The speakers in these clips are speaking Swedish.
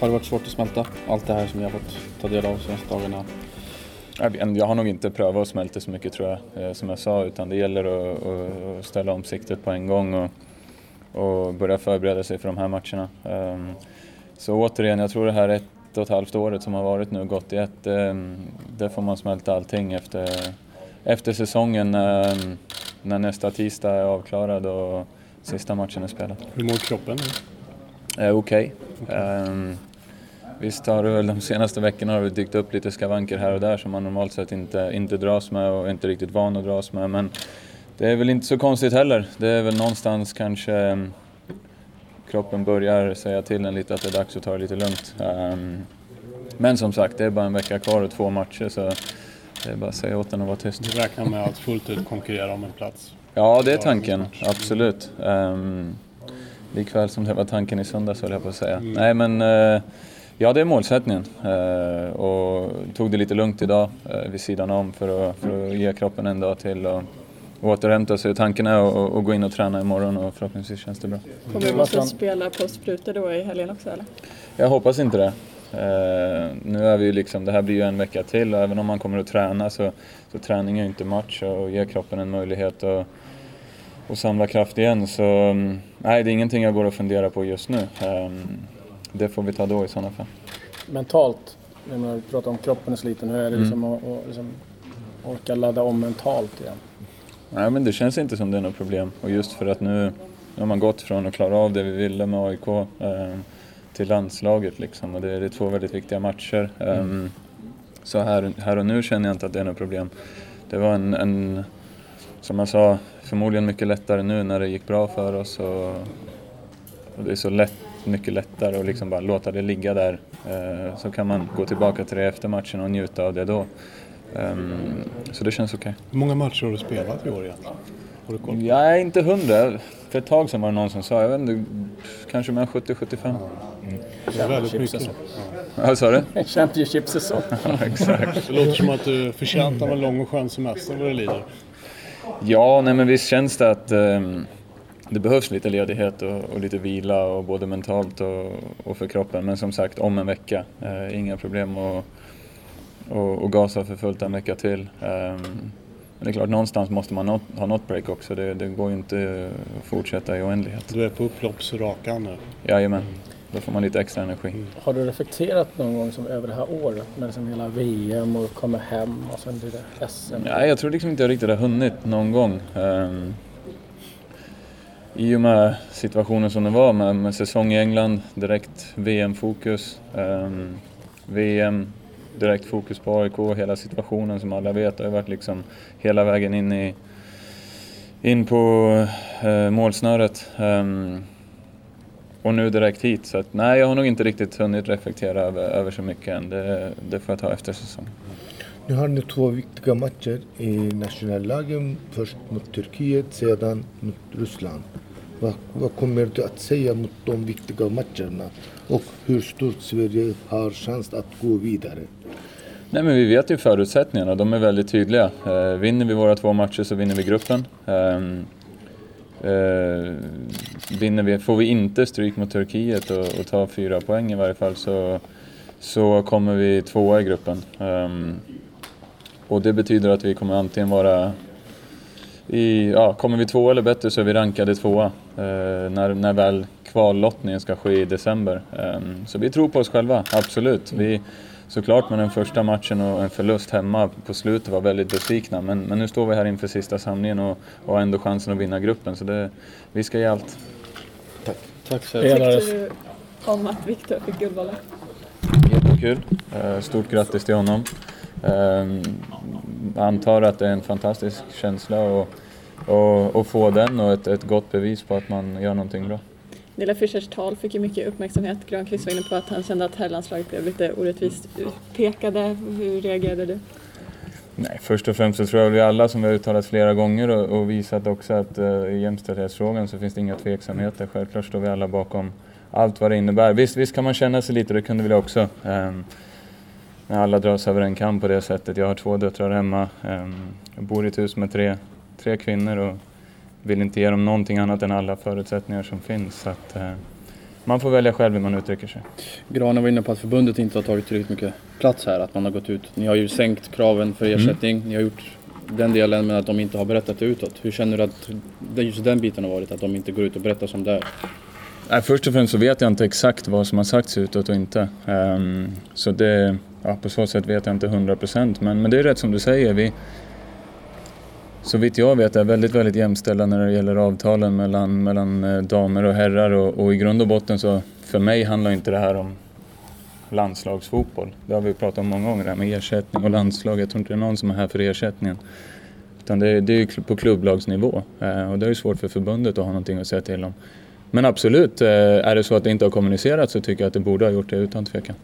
Har det varit svårt att smälta allt det här som jag har fått ta del av de senaste dagarna? Jag har nog inte prövat att smälta så mycket tror jag, eh, som jag sa, utan det gäller att, att ställa om siktet på en gång och, och börja förbereda sig för de här matcherna. Ehm, så återigen, jag tror det här ett och ett halvt året som har varit nu, gått i ett, ehm, där får man smälta allting efter, efter säsongen när, när nästa tisdag är avklarad och sista matchen är spelad. Hur mår kroppen Okej. Okay. Okay. Um, visst har det väl de senaste veckorna har det dykt upp lite skavanker här och där som man normalt sett inte, inte dras med och inte riktigt van att dras med. Men det är väl inte så konstigt heller. Det är väl någonstans kanske um, kroppen börjar säga till en lite att det är dags att ta det lite lugnt. Um, men som sagt, det är bara en vecka kvar och två matcher så det är bara att säga åt den att vara tyst. Du räknar med att fullt ut konkurrera om en plats? Ja, det är tanken. Absolut. Um, likväl som det var tanken i söndags höll jag på att säga. Mm. Nej men, uh, ja det är målsättningen. Uh, och tog det lite lugnt idag uh, vid sidan om för att, för att ge kroppen en dag till och återhämta sig. Tanken är att, gå in och träna imorgon och förhoppningsvis känns det bra. Kommer du måste spela på sprutor då i helgen också eller? Jag hoppas inte det. Uh, nu är vi ju liksom, det här blir ju en vecka till och även om man kommer att träna så, så träning är ju inte match och ger kroppen en möjlighet att och samla kraft igen. Så mm, nej, det är ingenting jag går och funderar på just nu. Um, det får vi ta då i sådana fall. Mentalt, när du pratar om kroppen är sliten, hur är det mm. liksom att och, liksom, orka ladda om mentalt igen? Nej, men det känns inte som det är något problem och just för att nu, nu har man gått från att klara av det vi ville med AIK eh, till landslaget liksom och det, är två väldigt viktiga matcher. Mm. så här, här och nu känner jag inte att det är något problem. Det var en, en som jag sa, förmodligen mycket lättare nu när det gick bra för oss och, och det är så lätt, mycket lättare att liksom bara låta det ligga där. Eh, så kan man gå tillbaka till det efter matchen och njuta av det då. Um, så det känns okej. Okay. Hur många matcher har du spelat i år egentligen? Har du koll? Jag är inte hundra. För ett tag sedan var det någon som sa, jag vet inte, kanske mellan 70-75. Mm. Det är väldigt mycket. Ja, vad sa du? Championship-säsong. ja, exakt. Det låter som att du förtjäntar en lång och skön semester vad det lider. Ja, nej men visst känns det att um, det behövs lite ledighet och, och, lite vila och både mentalt och, och, för kroppen. Men som sagt, om en vecka. Uh, inga problem att och, och gasa för fullt en vecka till. Um, men det är klart, någonstans måste man not, ha något break också. Det, det, går ju inte att fortsätta i oändlighet. Du är på upploppsrakan nu? Jajamän. Då får man lite extra energi. Mm. Har du reflekterat någon gång som över det här året med liksom hela VM och komma hem och sen blir det SM? Nej, jag tror liksom inte jag riktigt har hunnit någon gång. Um, i och med situationen som det var med, med säsong i England, direkt VM-fokus. Um, ehm, VM, direkt fokus på AIK, hela situationen som alla vet har ju varit liksom hela vägen in, i, in på uh, målsnöret. Um, och nu direkt hit. Så att, nej, jag har nog inte riktigt hunnit reflektera över, över så mycket än. Det, det får jag ta efter säsongen. Nu har ni två viktiga matcher i nationallagen. Först mot Turkiet, sedan mot Ryssland. Vad, vad, kommer du att säga mot de viktiga matcherna? Och hur stort Sverige har chans att gå vidare? Nej, men vi vet ju förutsättningarna, de är väldigt tydliga. Eh, vinner vi våra två matcher så vinner vi gruppen. Eh, Eh, vinner vi, får vi inte stryk mot Turkiet och, och tar fyra poäng i varje fall så, så kommer vi tvåa i gruppen. Ehm, och det betyder att vi kommer antingen vara i, ja, kommer vi tvåa eller bättre så är vi rankade tvåa när, när väl kvallottningen ska ske i december. Um, så vi tror på oss själva, absolut. Vi, såklart med den första matchen och en förlust hemma på slutet var väldigt besvikna. Men, men nu står vi här inför sista samlingen och, och har ändå chansen att vinna gruppen. Så det, vi ska ge allt. Tack. Tack så mycket. Vad tyckte du om att Viktor fick Guldbollen? Jättekul. Eh, stort grattis till honom. Jag eh, antar att det är en fantastisk känsla att få den och ett, ett gott bevis på att man gör någonting bra. Nilla Fischers tal fick ju mycket uppmärksamhet. Granqvist var inne på att han kände att herrlandslaget blev lite orättvist utpekade. Hur reagerade du? Nej, först och främst så tror jag vi alla som vi har uttalat flera gånger och, och visat också att uh, i jämställdhetsfrågan så finns det inga tveksamheter. Självklart står vi alla bakom allt vad det innebär. Visst, visst kan man känna sig lite, det kunde vi också. Um, när alla dras över en kam på det sättet. Jag har två döttrar hemma. Um, jag bor i ett hus med tre, tre kvinnor och vill inte ge dem någonting annat än alla förutsättningar som finns. Så att, eh, man får välja själv hur man uttrycker sig. Granen var inne på att förbundet inte har tagit tillräckligt mycket plats här. Att man har gått ut. Ni har ju sänkt kraven för ersättning. Ni har gjort den delen men att de inte har berättat det utåt. Hur känner du att det- just den biten har varit? Att de inte går ut och berättar som det är? Nej, först och främst så vet jag inte exakt vad som har sagts utåt och inte. Ehm, så det, ja, på så sätt vet jag inte 100% men, men det är rätt som du säger. Vi, så vitt jag vet är väldigt, väldigt jämställda när det gäller avtalen mellan, mellan eh, damer och herrar och, och i grund och botten så för mig handlar inte det här om landslagsfotboll. Det har vi pratat om många gånger, det här med ersättning och landslag. Jag tror inte det är någon som är här för ersättningen. Utan det, är- det är ju på klubblagsnivå eh, och det är ju svårt för förbundet att ha någonting att säga till om. Men absolut, eh, är det så att det inte har kommunicerats så tycker jag att det borde ha gjort det utan tvekan.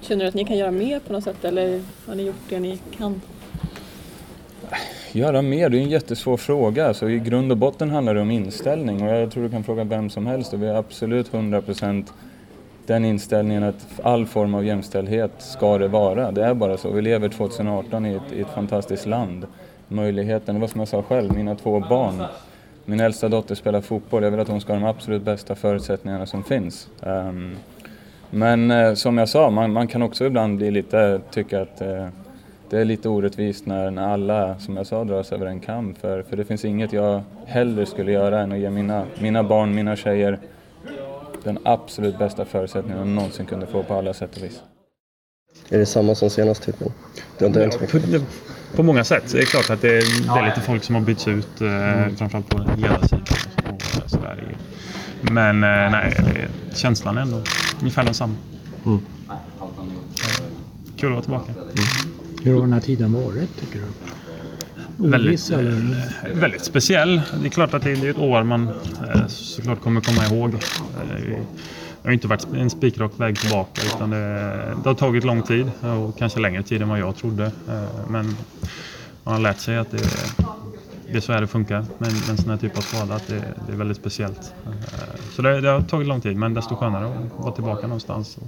Känner du att ni kan göra mer på något sätt eller har ni gjort det ni kan? Göra mer, det är en jättesvår fråga. Så I grund och botten handlar det om inställning och jag tror du kan fråga vem som helst och vi har absolut 100% den inställningen att all form av jämställdhet ska det vara. Det är bara så. Vi lever 2018 i ett, i ett fantastiskt land. Möjligheten, det var som jag sa själv, mina två barn. Min äldsta dotter spelar fotboll, jag vill att hon ska ha de absolut bästa förutsättningarna som finns. Um, men eh, som jag sa, man, man kan också ibland bli lite, tycka att eh, det är lite orättvist när, när alla, som jag sa, dras över en kam. För, för det finns inget jag hellre skulle göra än att ge mina, mina barn, mina tjejer den absolut bästa förutsättningen de någonsin kunde få på alla sätt och vis. Är det samma som senast typ? Det har inte hänt så På, mycket. på många sätt. Det är klart att det är, det är lite folk som har bytts ut, eh, framförallt på ledarsidan. Men eh, nej, känslan är ändå ungefär densamma. Mm. Kul att vara tillbaka. Hur har den här tiden varit tycker du? Väldigt, eh, väldigt speciell. Det är klart att det är ett år man eh, såklart kommer komma ihåg. Eh, Det har inte varit en spikrak väg tillbaka utan det, det har tagit lång tid och kanske längre tid än vad jag trodde. Eh, Men man har lärt sig att det, det är så här det funkar med en, sån här typ av skada. Att det, det är väldigt speciellt. Eh, Så det, det har tagit lång tid men desto skönare att vara tillbaka någonstans. Och,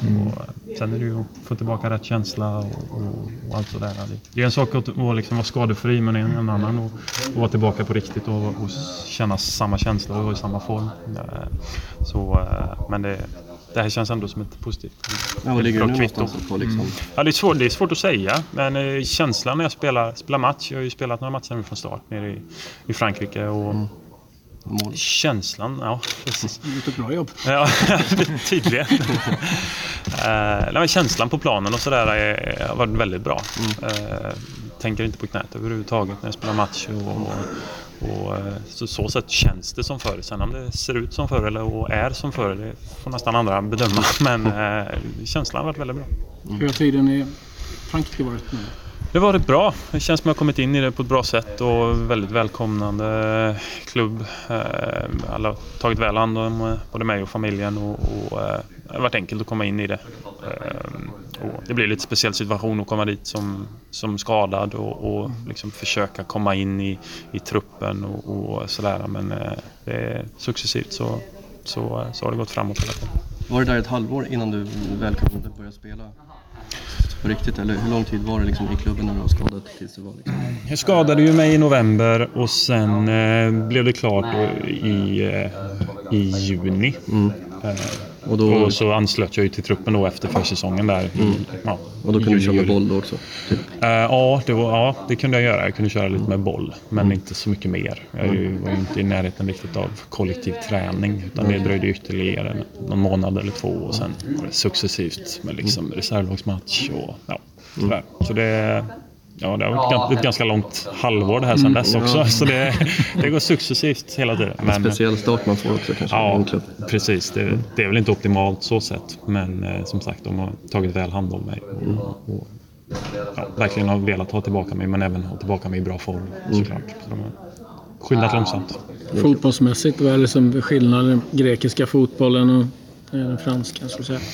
och eh, sen är det ju att få tillbaka rätt känsla och, och, och allt sådär. Det, är en sak att, att liksom vara skadefri men en, en annan att, att vara tillbaka på riktigt och, och känna samma känsla och vara i samma form. Eh, Så, men det, det här känns ändå som ett positivt Ja, vad ligger bra du kvitto. på liksom? Ja, det, är svårt, det är svårt att säga, men eh, känslan när jag spelar, spelar match, jag har ju spelat några matcher nu från start nere i, i Frankrike och Mål. känslan, ja precis. Gjort ett bra jobb. Ja, tydligen. uh, nej, känslan på planen och sådär är- har varit väldigt bra. Eh, tänker inte på knät överhuvudtaget när jag spelar match. Och, och, och, eh, så, så sätt känns det som förr. Sen om det ser ut som förr eller och är som förr, det får nästan andra bedöma. Men eh, känslan har varit väldigt bra. Hur har tiden i Frankrike varit nu? Det har varit bra. Det känns som att jag kommit in i det på ett bra sätt och väldigt välkomnande klubb. Eh, alla har tagit väl hand om eh, både mig och familjen och, och eh, det har varit enkelt att komma in i det. Och det blir en lite speciell situation att komma dit som, som skadad och, och liksom försöka komma in i, i truppen och, och sådär. Men det är successivt så, så, så har det gått framåt hela tiden. Var det där ett halvår innan du väl kunde börja spela på riktigt? Eller hur lång tid var det liksom i klubben när du var skadad tills det var liksom? Jag skadade ju mig i november och sen eh, blev det klart i, eh, i juni. Mm. Eh, Och då, och så anslöt jag ju till truppen då efter försäsongen där. I, ja, och då kunde du köra med boll då också? Typ. Eh, ja, det var, ja, det kunde jag göra. Jag kunde köra lite med boll, men inte så mycket mer. Jag är ju- var ju inte i närheten riktigt av kollektiv träning, utan det dröjde ytterligare någon månad eller två och sen var det successivt med liksom reservlagsmatch och ja, sådär. Så det, ja, det har varit gan- ett ganska långt halvår det här sedan dess också, så det, det går successivt hela tiden. Men, Speciell start man får också kanske Ja, en precis. Det, det är väl inte optimalt så sett. Men eh, som sagt, de har tagit väl hand om mig. Och, ja, verkligen har velat ha tillbaka mig, men även ha tillbaka mig i bra form såklart. Så de har skyndat långsamt. Fotbollsmässigt, vad är det som är skillnaden? Den grekiska fotbollen och eh, den franska, skulle jag säga.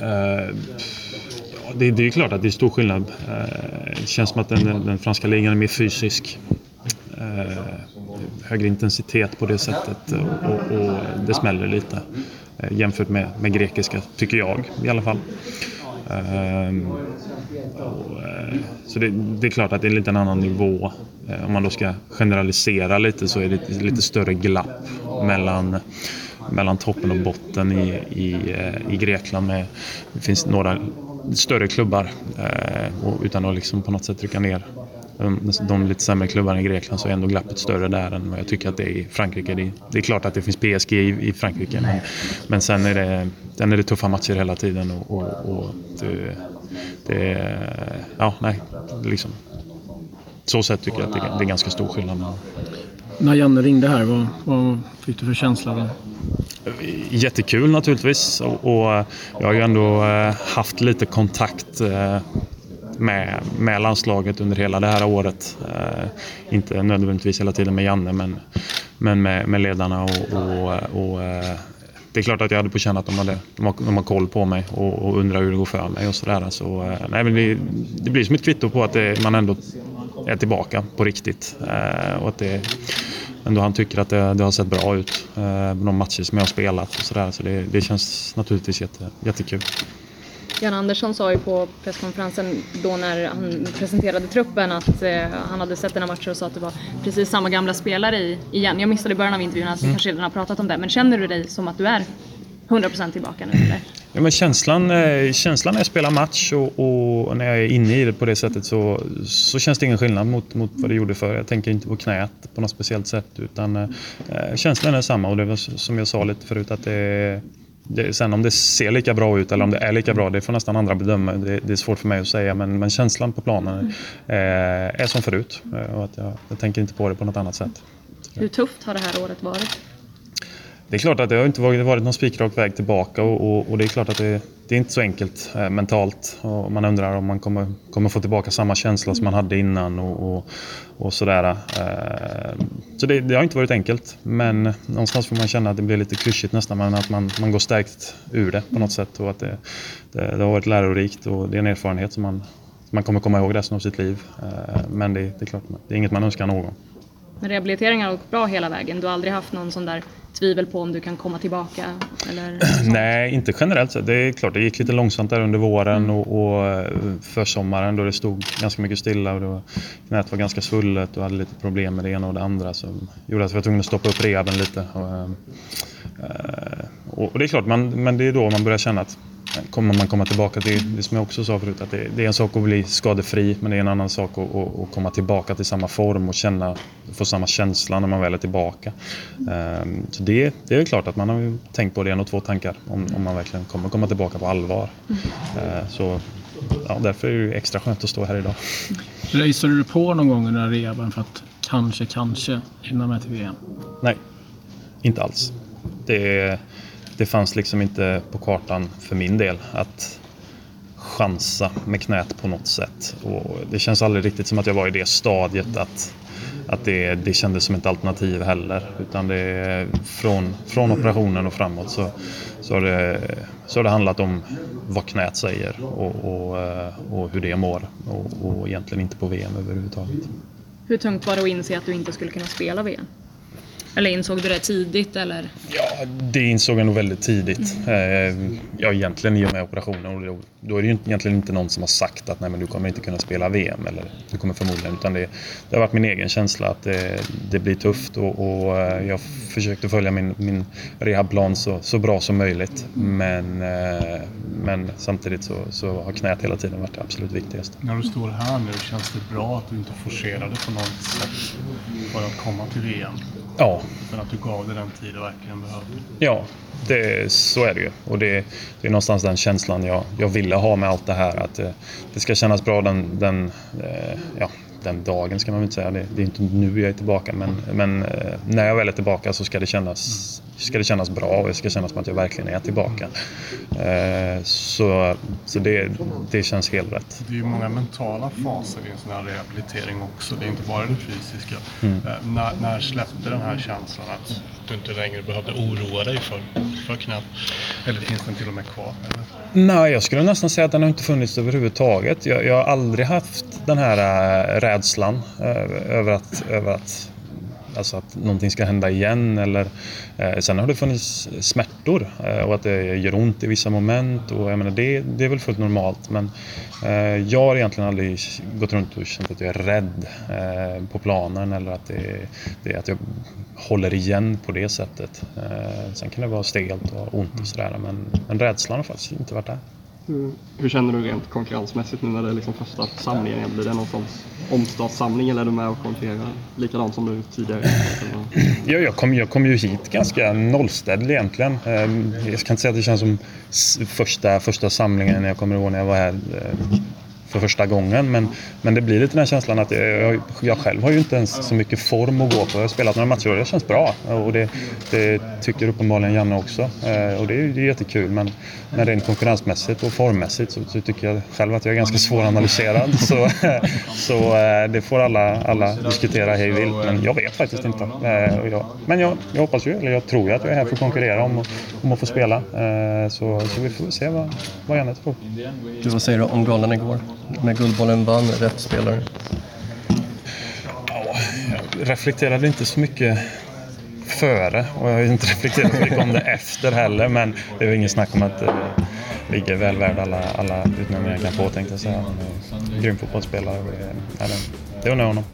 Ja, det, det är klart att det är stor skillnad. Det känns som att den, den franska ligan är mer fysisk. Eh, högre intensitet på det sättet eh, och, och, det smäller lite. Jämfört med, med grekiska, tycker jag i alla fall. Ehm, och, så det, det är klart att det är en liten annan nivå. Om man då ska generalisera lite så är det ett lite större glapp mellan mellan toppen och botten i, i, i Grekland. Med, det finns några större klubbar eh, och utan att liksom på något sätt trycka ner de, lite sämre klubbarna i Grekland så är ändå glappet större där än vad jag tycker att det är i Frankrike. Det, det är klart att det finns PSG i, i Frankrike men, men sen är det, sen är det tuffa matcher hela tiden och, och, och det, det, ja, nej, liksom. Så sätt tycker jag att det, det är ganska stor skillnad. När Janne ringde här, vad, vad fick du för känsla då? Jättekul naturligtvis och, och eh, jag har ju ändå eh, haft lite kontakt eh, med, med landslaget under hela det här året. Eh, inte nödvändigtvis hela tiden med Janne men, men med, med ledarna och, och, och eh, det är klart att jag hade på känn att de, hade, de, har, de har koll på mig och, och undrar hur det går för mig och sådär. Så, eh, nej, det, det, blir som ett kvitto på att det, man ändå är tillbaka på riktigt. Eh, och att det, ändå han tycker att det, det har sett bra ut eh, de matcher som jag har spelat och sådär. Så det, det känns naturligtvis jätte, jättekul. Jan Andersson sa ju på presskonferensen då när han presenterade truppen att eh, han hade sett den här matchen och sa att det var precis samma gamla spelare i, igen. Jag missade i början av intervjun, alltså mm. kanske redan har pratat om det. Men känner du dig som att du är 100% tillbaka nu eller? Ja, men känslan, eh, känslan när jag spelar match och, och, när jag är inne i det på det sättet så, så känns det ingen skillnad mot, mot vad det gjorde förr. Jag tänker inte på knät på något speciellt sätt utan eh, känslan är samma och det var som jag sa lite förut att det det, sen om det ser lika bra ut eller om det är lika bra, det får nästan andra bedöma. Det, det är svårt för mig att säga, men, men känslan på planen mm. eh, är som förut. Eh, och att jag, jag tänker inte på det på något annat sätt. Hur tufft har det här året varit? Det är klart att det har inte varit någon spikrak väg tillbaka och, och, och, det är klart att det, det är inte så enkelt eh, mentalt. Och man undrar om man kommer, kommer få tillbaka samma känsla som man hade innan och, och, och sådär. Eh, så det, det, har inte varit enkelt men någonstans får man känna att det blir lite klyschigt nästan men att man, man går stärkt ur det på något sätt och att det, det, det har varit lärorikt och det är en erfarenhet som man, man kommer komma ihåg resten av sitt liv. Eh, men det, det är klart, det är inget man önskar någon. Rehabiliteringen har gått bra hela vägen. Du har aldrig haft någon sån där tvivel på om du kan komma tillbaka? Eller Nej, inte generellt sett. Det är klart, det gick lite långsamt där under våren mm. och, och eh, för sommaren då det stod ganska mycket stilla och då knät var ganska svullet och hade lite problem med det ena och det andra som gjorde att vi var tvungna att stoppa upp rehaben lite. Och, eh, eh, och, det är klart, man, men det är då man börjar känna att kommer man komma tillbaka till det som jag också sa förut, att det, det är en sak att bli skadefri men det är en annan sak att, att, att, komma tillbaka till samma form och känna, få samma känsla när man väl är tillbaka. Um, så det, det är klart att man har tänkt på det en och två tankar om, om man verkligen kommer komma tillbaka på allvar. Uh, så ja, därför är det extra skönt att stå här idag. Röjsade du på någon gång under rehaben för att kanske, kanske hinna med till VM? Nej, inte alls. Det det fanns liksom inte på kartan för min del att chansa med knät på något sätt. Och det känns aldrig riktigt som att jag var i det stadiet att, att det, det kändes som ett alternativ heller. Utan det från, från operationen och framåt så, så, har det, så har det handlat om vad knät säger och, och, eh, och hur det mår. Och, och egentligen inte på VM överhuvudtaget. Hur tungt var det att inse att du inte skulle kunna spela VM? Eller insåg du det tidigt? Eller? Ja, det insåg jag nog väldigt tidigt. Mm. Ja, egentligen i och med operationen. Och då är det ju egentligen inte någon som har sagt att Nej, men du kommer inte kunna spela VM. Eller du kommer förmodligen. Utan det, det har varit min egen känsla att det, det blir tufft. Och, och, eh, jag försökte följa min, min rehabplan så, så bra som möjligt. Men, eh, men samtidigt så, så har knät hela tiden varit det absolut viktigaste. När du står här nu, känns det bra att du inte forcerade på något sätt för att komma till VM? Ja. Men att du gav det den tid du verkligen behövde. Ja, det, så är det ju. Och det, det är någonstans den känslan jag, jag ville ha med allt det här. Att det, det ska kännas bra den, den, eh, ja, den dagen ska man väl inte säga. Det, det, är inte nu jag är tillbaka men, men eh, när jag väl är tillbaka så ska det kännas ska det kännas bra och det ska kännas som att jag verkligen är tillbaka. Eh, så så det, det känns helt rätt. Det är ju många mentala faser i en sån här rehabilitering också. Det är inte bara det fysiska. Mm. Eh, när, när släppte den här känslan att du inte längre behövde oroa dig för, för knapp. Eller finns den till och med kvar? Eller? Nej, jag skulle nästan säga att den har inte funnits överhuvudtaget. Jag, jag har aldrig haft den här äh, rädslan äh, över, att, över att alltså att någonting ska hända igen. Eller, eh, sen har det funnits smärtor eh, och att det gör ont i vissa moment. Och jag menar, det, det är väl fullt normalt. Men eh, jag har egentligen aldrig gått runt och känt att jag är rädd eh, på planen eller att det, det att jag håller igen på det sättet. Eh, sen kan det vara stelt och ont och sådär men, men rädslan har faktiskt inte varit där. Hur, hur känner du rent konkurrensmässigt nu när det är liksom första samlingen? Blir det någon sorts omstartssamling eller är du med och konkurrerar likadant som du tidigare? Ja, jag kom, jag kom ju hit ganska nollställd egentligen. Ehm, jag kan inte säga att det känns som första, första samlingen jag kommer ihåg när jag var här eh, för första gången. Men, men det blir lite den här känslan att jag, jag, själv har ju inte ens så mycket form att gå på. Jag har spelat några matcher och det känns bra. Och det, det tycker uppenbarligen Janne också. Eh, och det är, det är jättekul. Men, men rent konkurrensmässigt och formmässigt så, så tycker jag själv att jag är ganska svåranalyserad. så så eh, det får alla, alla diskutera hej vilt. Men jag vet faktiskt inte. Eh, jag, men jag, jag hoppas ju, eller jag tror ju att jag är här för att konkurrera om, att- om att få spela. Så, så vi får se vad, vad Janne tror. Du, vad säger du om galan igår? När Guldbollen vann, rätt spelare. Jag reflekterade inte så mycket före och jag har inte reflekterat så mycket om det efter heller. Men det är ju snack om att eh, Vigge är väl värd alla, alla utnämningar jag kan få tänkte jag säga. En grym fotbollsspelare. det- Det undrar jag honom.